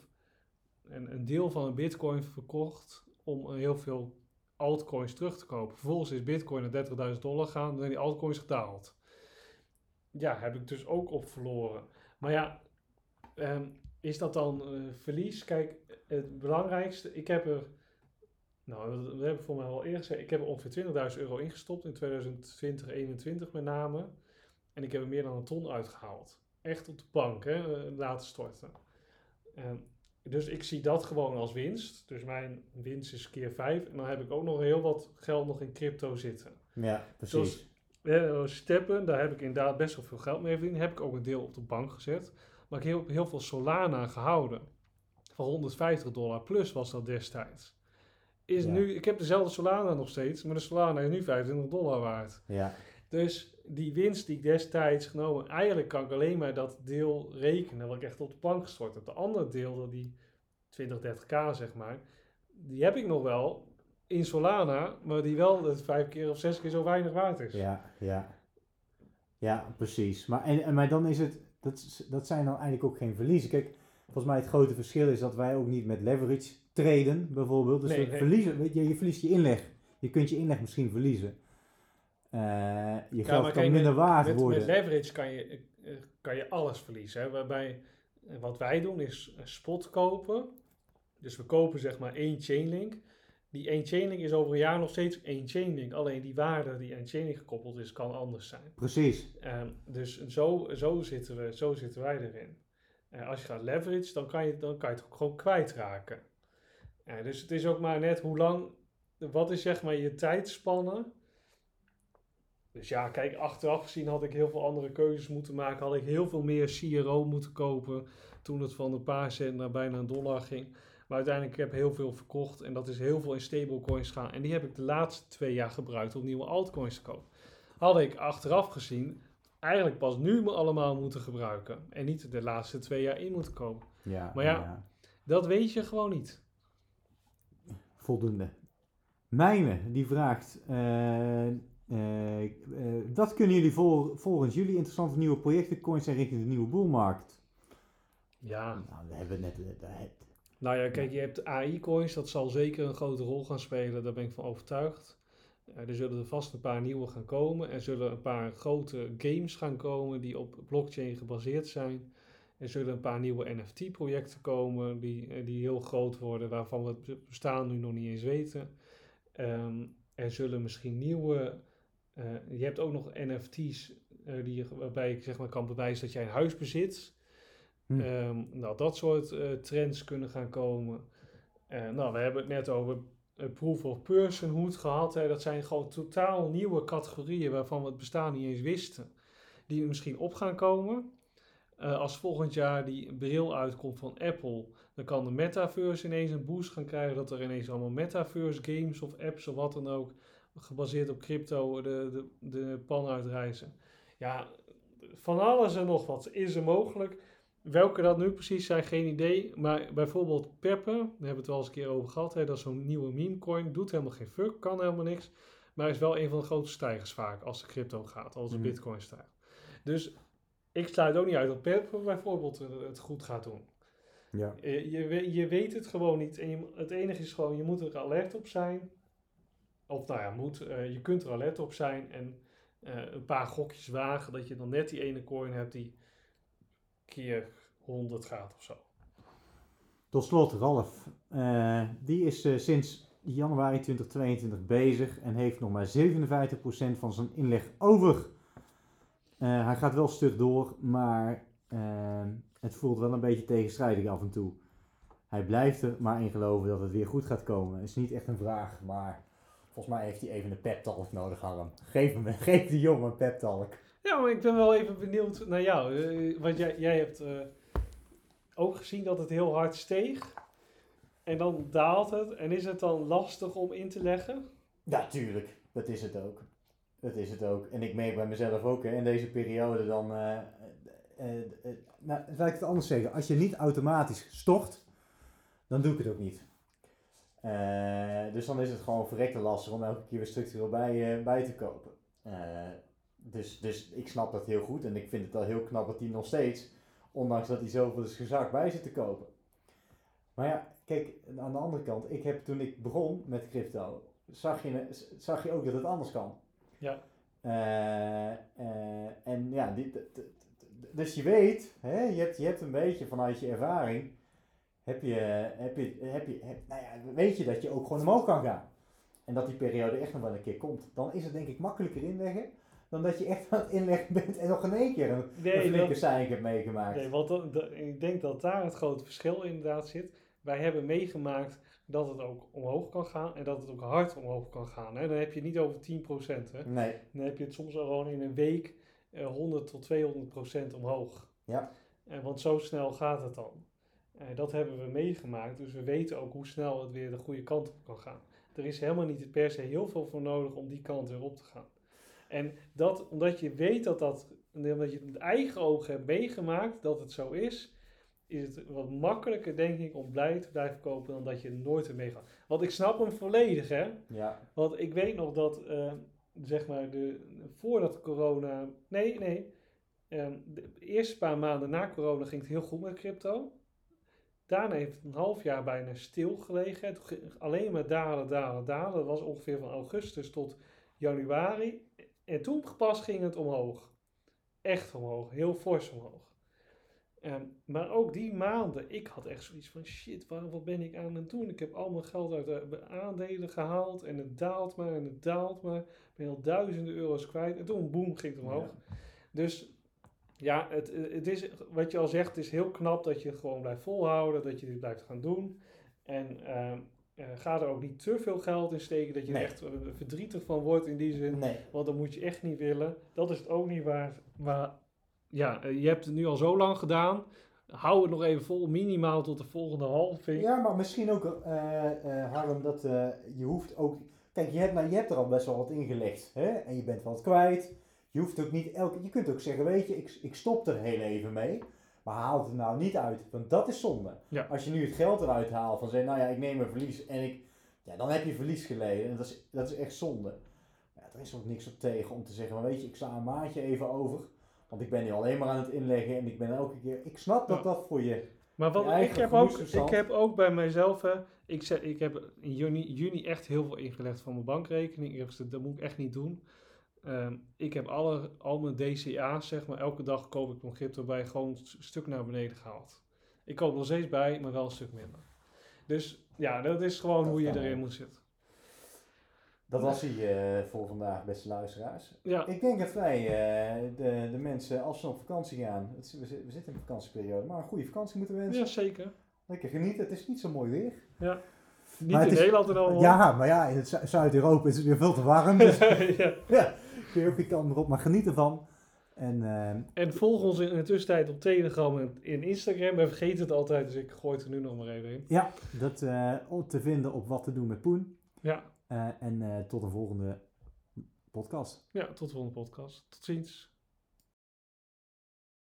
een, een deel van een bitcoin verkocht om heel veel altcoins terug te kopen. Vervolgens is bitcoin naar 30.000 dollar gegaan en die altcoins gedaald. Ja, heb ik dus ook op verloren. Maar ja, ehm, is dat dan eh, verlies? Kijk, het belangrijkste, ik heb er, nou, dat, dat heb ik voor mij al eerder gezegd, ik heb er ongeveer 20.000 euro ingestopt in 2020, 2021 met name. En ik heb er meer dan een ton uitgehaald. Echt op de bank, hè, eh, laten storten. Ehm, dus ik zie dat gewoon als winst. Dus mijn winst is keer 5. En dan heb ik ook nog heel wat geld nog in crypto zitten. Ja, precies. Eh, Steppen, daar heb ik inderdaad best wel veel geld mee verdiend. Heb ik ook een deel op de bank gezet. Maar ik heb heel, heel veel Solana gehouden. Van 150 dollar plus was dat destijds. Is Ja. nu, ik heb dezelfde Solana nog steeds, maar de Solana is nu 25 dollar waard. Ja, Dus die winst die ik destijds genomen, eigenlijk kan ik alleen maar dat deel rekenen wat ik echt op de bank gestort heb. De andere deel, dat die 20, 30k zeg maar, die heb ik nog wel in Solana, maar die wel dat vijf keer of zes keer zo weinig waard is. ja, ja. Ja, precies. Maar, en, maar dan is het, dat, dat zijn dan eigenlijk ook geen verliezen. Kijk, volgens mij het grote verschil is dat wij ook niet met leverage traden, bijvoorbeeld. Dus Nee, nee. verliezen, je, je verliest je inleg. Je kunt je inleg misschien verliezen. Eh, je geld maar kan minder waard Met, worden. met leverage kan je, kan je alles verliezen. Hè? Waarbij wat wij doen is spot kopen. Dus we kopen zeg maar één chainlink. Die één chainlink is over een jaar nog steeds één chainlink. Alleen die waarde die aan chainlink gekoppeld is, kan anders zijn. Precies. Ehm, dus zo, zo, zitten we, zo zitten wij erin. Eh, als je gaat leverage, dan kan je, dan kan je het ook gewoon kwijtraken. Eh, dus het is ook maar net hoe lang, wat is zeg maar je tijdspanne. Dus ja, kijk, achteraf gezien had ik heel veel andere keuzes moeten maken. Had ik heel veel meer CRO moeten kopen toen het van een paar cent naar bijna een dollar ging. Maar uiteindelijk heb ik heel veel verkocht en dat is heel veel in stablecoins gaan. En die heb ik de laatste twee jaar gebruikt om nieuwe altcoins te kopen. Had ik achteraf gezien eigenlijk pas nu me allemaal moeten gebruiken. En niet de laatste twee jaar in moeten komen. Ja, Maar ja. Dat weet je gewoon niet. Voldoende. Mijne, die vraagt, eh, eh, eh, wat kunnen jullie vol- volgens jullie interessante nieuwe projecten, coins zijn richting de nieuwe boelmarkt? Ja, Nou, we hebben het net, daar- nou ja, kijk, je hebt AI-coins. Dat zal zeker een grote rol gaan spelen. Daar ben ik van overtuigd. Er zullen er vast een paar nieuwe gaan komen. Er zullen een paar grote games gaan komen die op blockchain gebaseerd zijn. Er zullen een paar nieuwe NFT-projecten komen die, die heel groot worden, waarvan we het bestaan nu nog niet eens weten. Ehm, er zullen misschien nieuwe. Eh, je hebt ook nog NFT's eh, die, je- waarbij je zeg maar, kan bewijzen dat jij een huis bezit. Hm. Ehm, nou, dat soort eh, trends kunnen gaan komen. Nou, we hebben het net over proof of personhood gehad. Hè. Dat zijn gewoon totaal nieuwe categorieën waarvan we het bestaan niet eens wisten. Die misschien op gaan komen. Als volgend jaar die bril uitkomt van Apple, dan kan de metaverse ineens een boost gaan krijgen. Dat er ineens allemaal metaverse games of apps of wat dan ook, gebaseerd op crypto, de, de, de pan uitreizen. Ja, van alles en nog wat is er mogelijk. Welke dat nu precies zijn, geen idee. Maar bijvoorbeeld Peppe, daar hebben we het wel eens een keer over gehad. Hè, dat is zo'n nieuwe meme coin. Doet helemaal geen fuck, kan helemaal niks. Maar is wel een van de grote stijgers vaak als de crypto gaat, als de Mhm. bitcoin stijgt. Dus ik sluit ook niet uit dat Peppe bijvoorbeeld eh, het goed gaat doen. ja. Je, je, je weet het gewoon niet. En je, het enige is gewoon, je moet er alert op zijn. Of nou ja, moet, eh, je kunt er alert op zijn en eh, een paar gokjes wagen dat je dan net die ene coin hebt die keer 100 gaat of zo. Tot slot, Ralf. Eh, die is sinds januari 2022 bezig en heeft nog maar 57% van zijn inleg over. Hij gaat wel stug door, maar eh, het voelt wel een beetje tegenstrijdig af en toe. Hij blijft er maar in geloven dat het weer goed gaat komen. Het is niet echt een vraag, maar volgens mij heeft hij even een pep talk nodig, Harm. Geef, hem, geef die jongen een pep talk. Ja, maar ik ben wel even benieuwd naar jou. Eh, want jij, jij hebt eh, ook gezien dat het heel hard steeg. En dan daalt het. En is het dan lastig om in te leggen? Ja, tuurlijk. Dat is het ook. Dat is het ook. En ik merk bij mezelf ook hè, in deze periode dan. eh, nou, laat ik het anders zeggen. Als je niet automatisch stort, dan doe ik het ook niet. Eh, dus dan is het gewoon verrekte lastig om elke keer weer structureel bij, eh, bij te kopen. Eh, dus, dus ik snap dat heel goed. En ik vind het al heel knap dat hij nog steeds, ondanks dat hij zoveel is gezakt, bij zit te kopen. Maar ja, kijk, aan de andere kant, ik heb toen ik begon met crypto, zag je, zag je ook dat het anders kan. Ja. En ja, die, dus je weet, hè, je, hebt, je hebt een beetje vanuit je ervaring, heb je, heb je, heb je, heb- nou ja, weet je dat je ook gewoon omhoog kan gaan. En dat die periode echt nog wel een keer komt. Dan is het denk ik makkelijker inleggen dan dat je echt aan het inleggen bent en nog in één keer een, Nee, flinke zeik hebt meegemaakt. nee want dat- dat- ik denk dat daar het grote verschil inderdaad zit. Wij hebben meegemaakt dat het ook omhoog kan gaan en dat het ook hard omhoog kan gaan. Hè. Dan heb je het niet over 10%. Hè. Nee, Dan heb je het soms al gewoon in een week eh, 100 tot 200 procent omhoog. Ja. En want zo snel gaat het dan. Eh, dat hebben we meegemaakt, dus we weten ook hoe snel het weer de goede kant op kan gaan. Er is helemaal niet per se heel veel voor nodig om die kant weer op te gaan. En dat, omdat je weet dat dat, omdat je het met eigen ogen hebt meegemaakt dat het zo is, is het wat makkelijker, denk ik, om blij te blijven kopen dan dat je nooit ermee gaat. Want ik snap hem volledig, hè. ja, Want ik weet nog dat, eh, zeg maar, de, voordat corona. Nee, nee. ehm, de eerste paar maanden na corona ging het heel goed met crypto. Daarna heeft het een half jaar bijna stilgelegen. Alleen maar dalen, dalen, dalen. Dat was ongeveer van augustus tot januari. En toen pas ging het omhoog. Echt omhoog. Heel fors omhoog. Ehm, maar ook die maanden, ik had echt zoiets van shit, waar, wat ben ik aan het doen? Ik heb al mijn geld uit de aandelen gehaald en het daalt maar en het daalt maar. Ik ben al duizenden euro's kwijt. En toen, boem, ging het omhoog. Dus ja, het, het is, wat je al zegt, het is heel knap dat je gewoon blijft volhouden, dat je dit blijft gaan doen. En ehm, eh, ga er ook niet te veel geld in steken, dat je Nee. er echt verdrietig van wordt in die zin. nee. Want dat moet je echt niet willen. Dat is het ook niet waar. waar ja, eh, je hebt het nu al zo lang gedaan. Hou het nog even vol, minimaal tot de volgende halving. Ja, maar misschien ook, eh Harm, dat je hoeft ook... Kijk, je hebt, nou, je hebt er al best wel wat ingelegd, hè? En je bent wat kwijt. Je hoeft ook niet elke... Je kunt ook zeggen, weet je, ik, ik stop er heel even mee. Maar haal het er nou niet uit, want dat is zonde. Ja. Als je nu het geld eruit haalt van zeggen, nou ja, ik neem een verlies en ik... Ja, dan heb je verlies geleden en dat is, dat is echt zonde. Ja, er is ook niks op tegen om te zeggen, maar weet je, ik sla een maandje even over. Want ik ben nu alleen maar aan het inleggen en ik ben elke keer... Ik snap dat Ja. dat voor je... Maar wat, Je ik, heb ook, ik heb ook bij mijzelf, hè, ik, zeg, ik heb in juni, juni echt heel veel ingelegd van mijn bankrekening. Ik heb dat moet ik echt niet doen. Ehm, ik heb alle, al mijn DCA's, zeg maar, elke dag koop ik mijn crypto bij, gewoon een st- stuk naar beneden gehaald. Ik koop nog steeds bij, maar wel een stuk minder. Dus ja, dat is gewoon Dat hoe je erin moet zitten. Dat was hij eh, voor vandaag, beste luisteraars. Ja, Ik denk dat wij eh, de, de mensen, als ze op vakantie gaan, het we, zi- we zitten in een vakantieperiode, maar een goede vakantie moeten wensen. ja zeker. Lekker genieten, het is niet zo mooi weer. Niet Maar in Nederland en allemaal. Ja, maar ja, in Zuid-Europa is het weer veel te warm, dus ja. ja, kun je ook geen kant meer op, maar geniet ervan. En eh, En volg ons in de tussentijd op Telegram en in Instagram. We vergeten het altijd, dus ik gooi het er nu nog maar even in. ja, dat om te vinden op Wat te doen met Poen. Ja, Eh, en tot een volgende podcast. ja tot de volgende podcast. Tot ziens.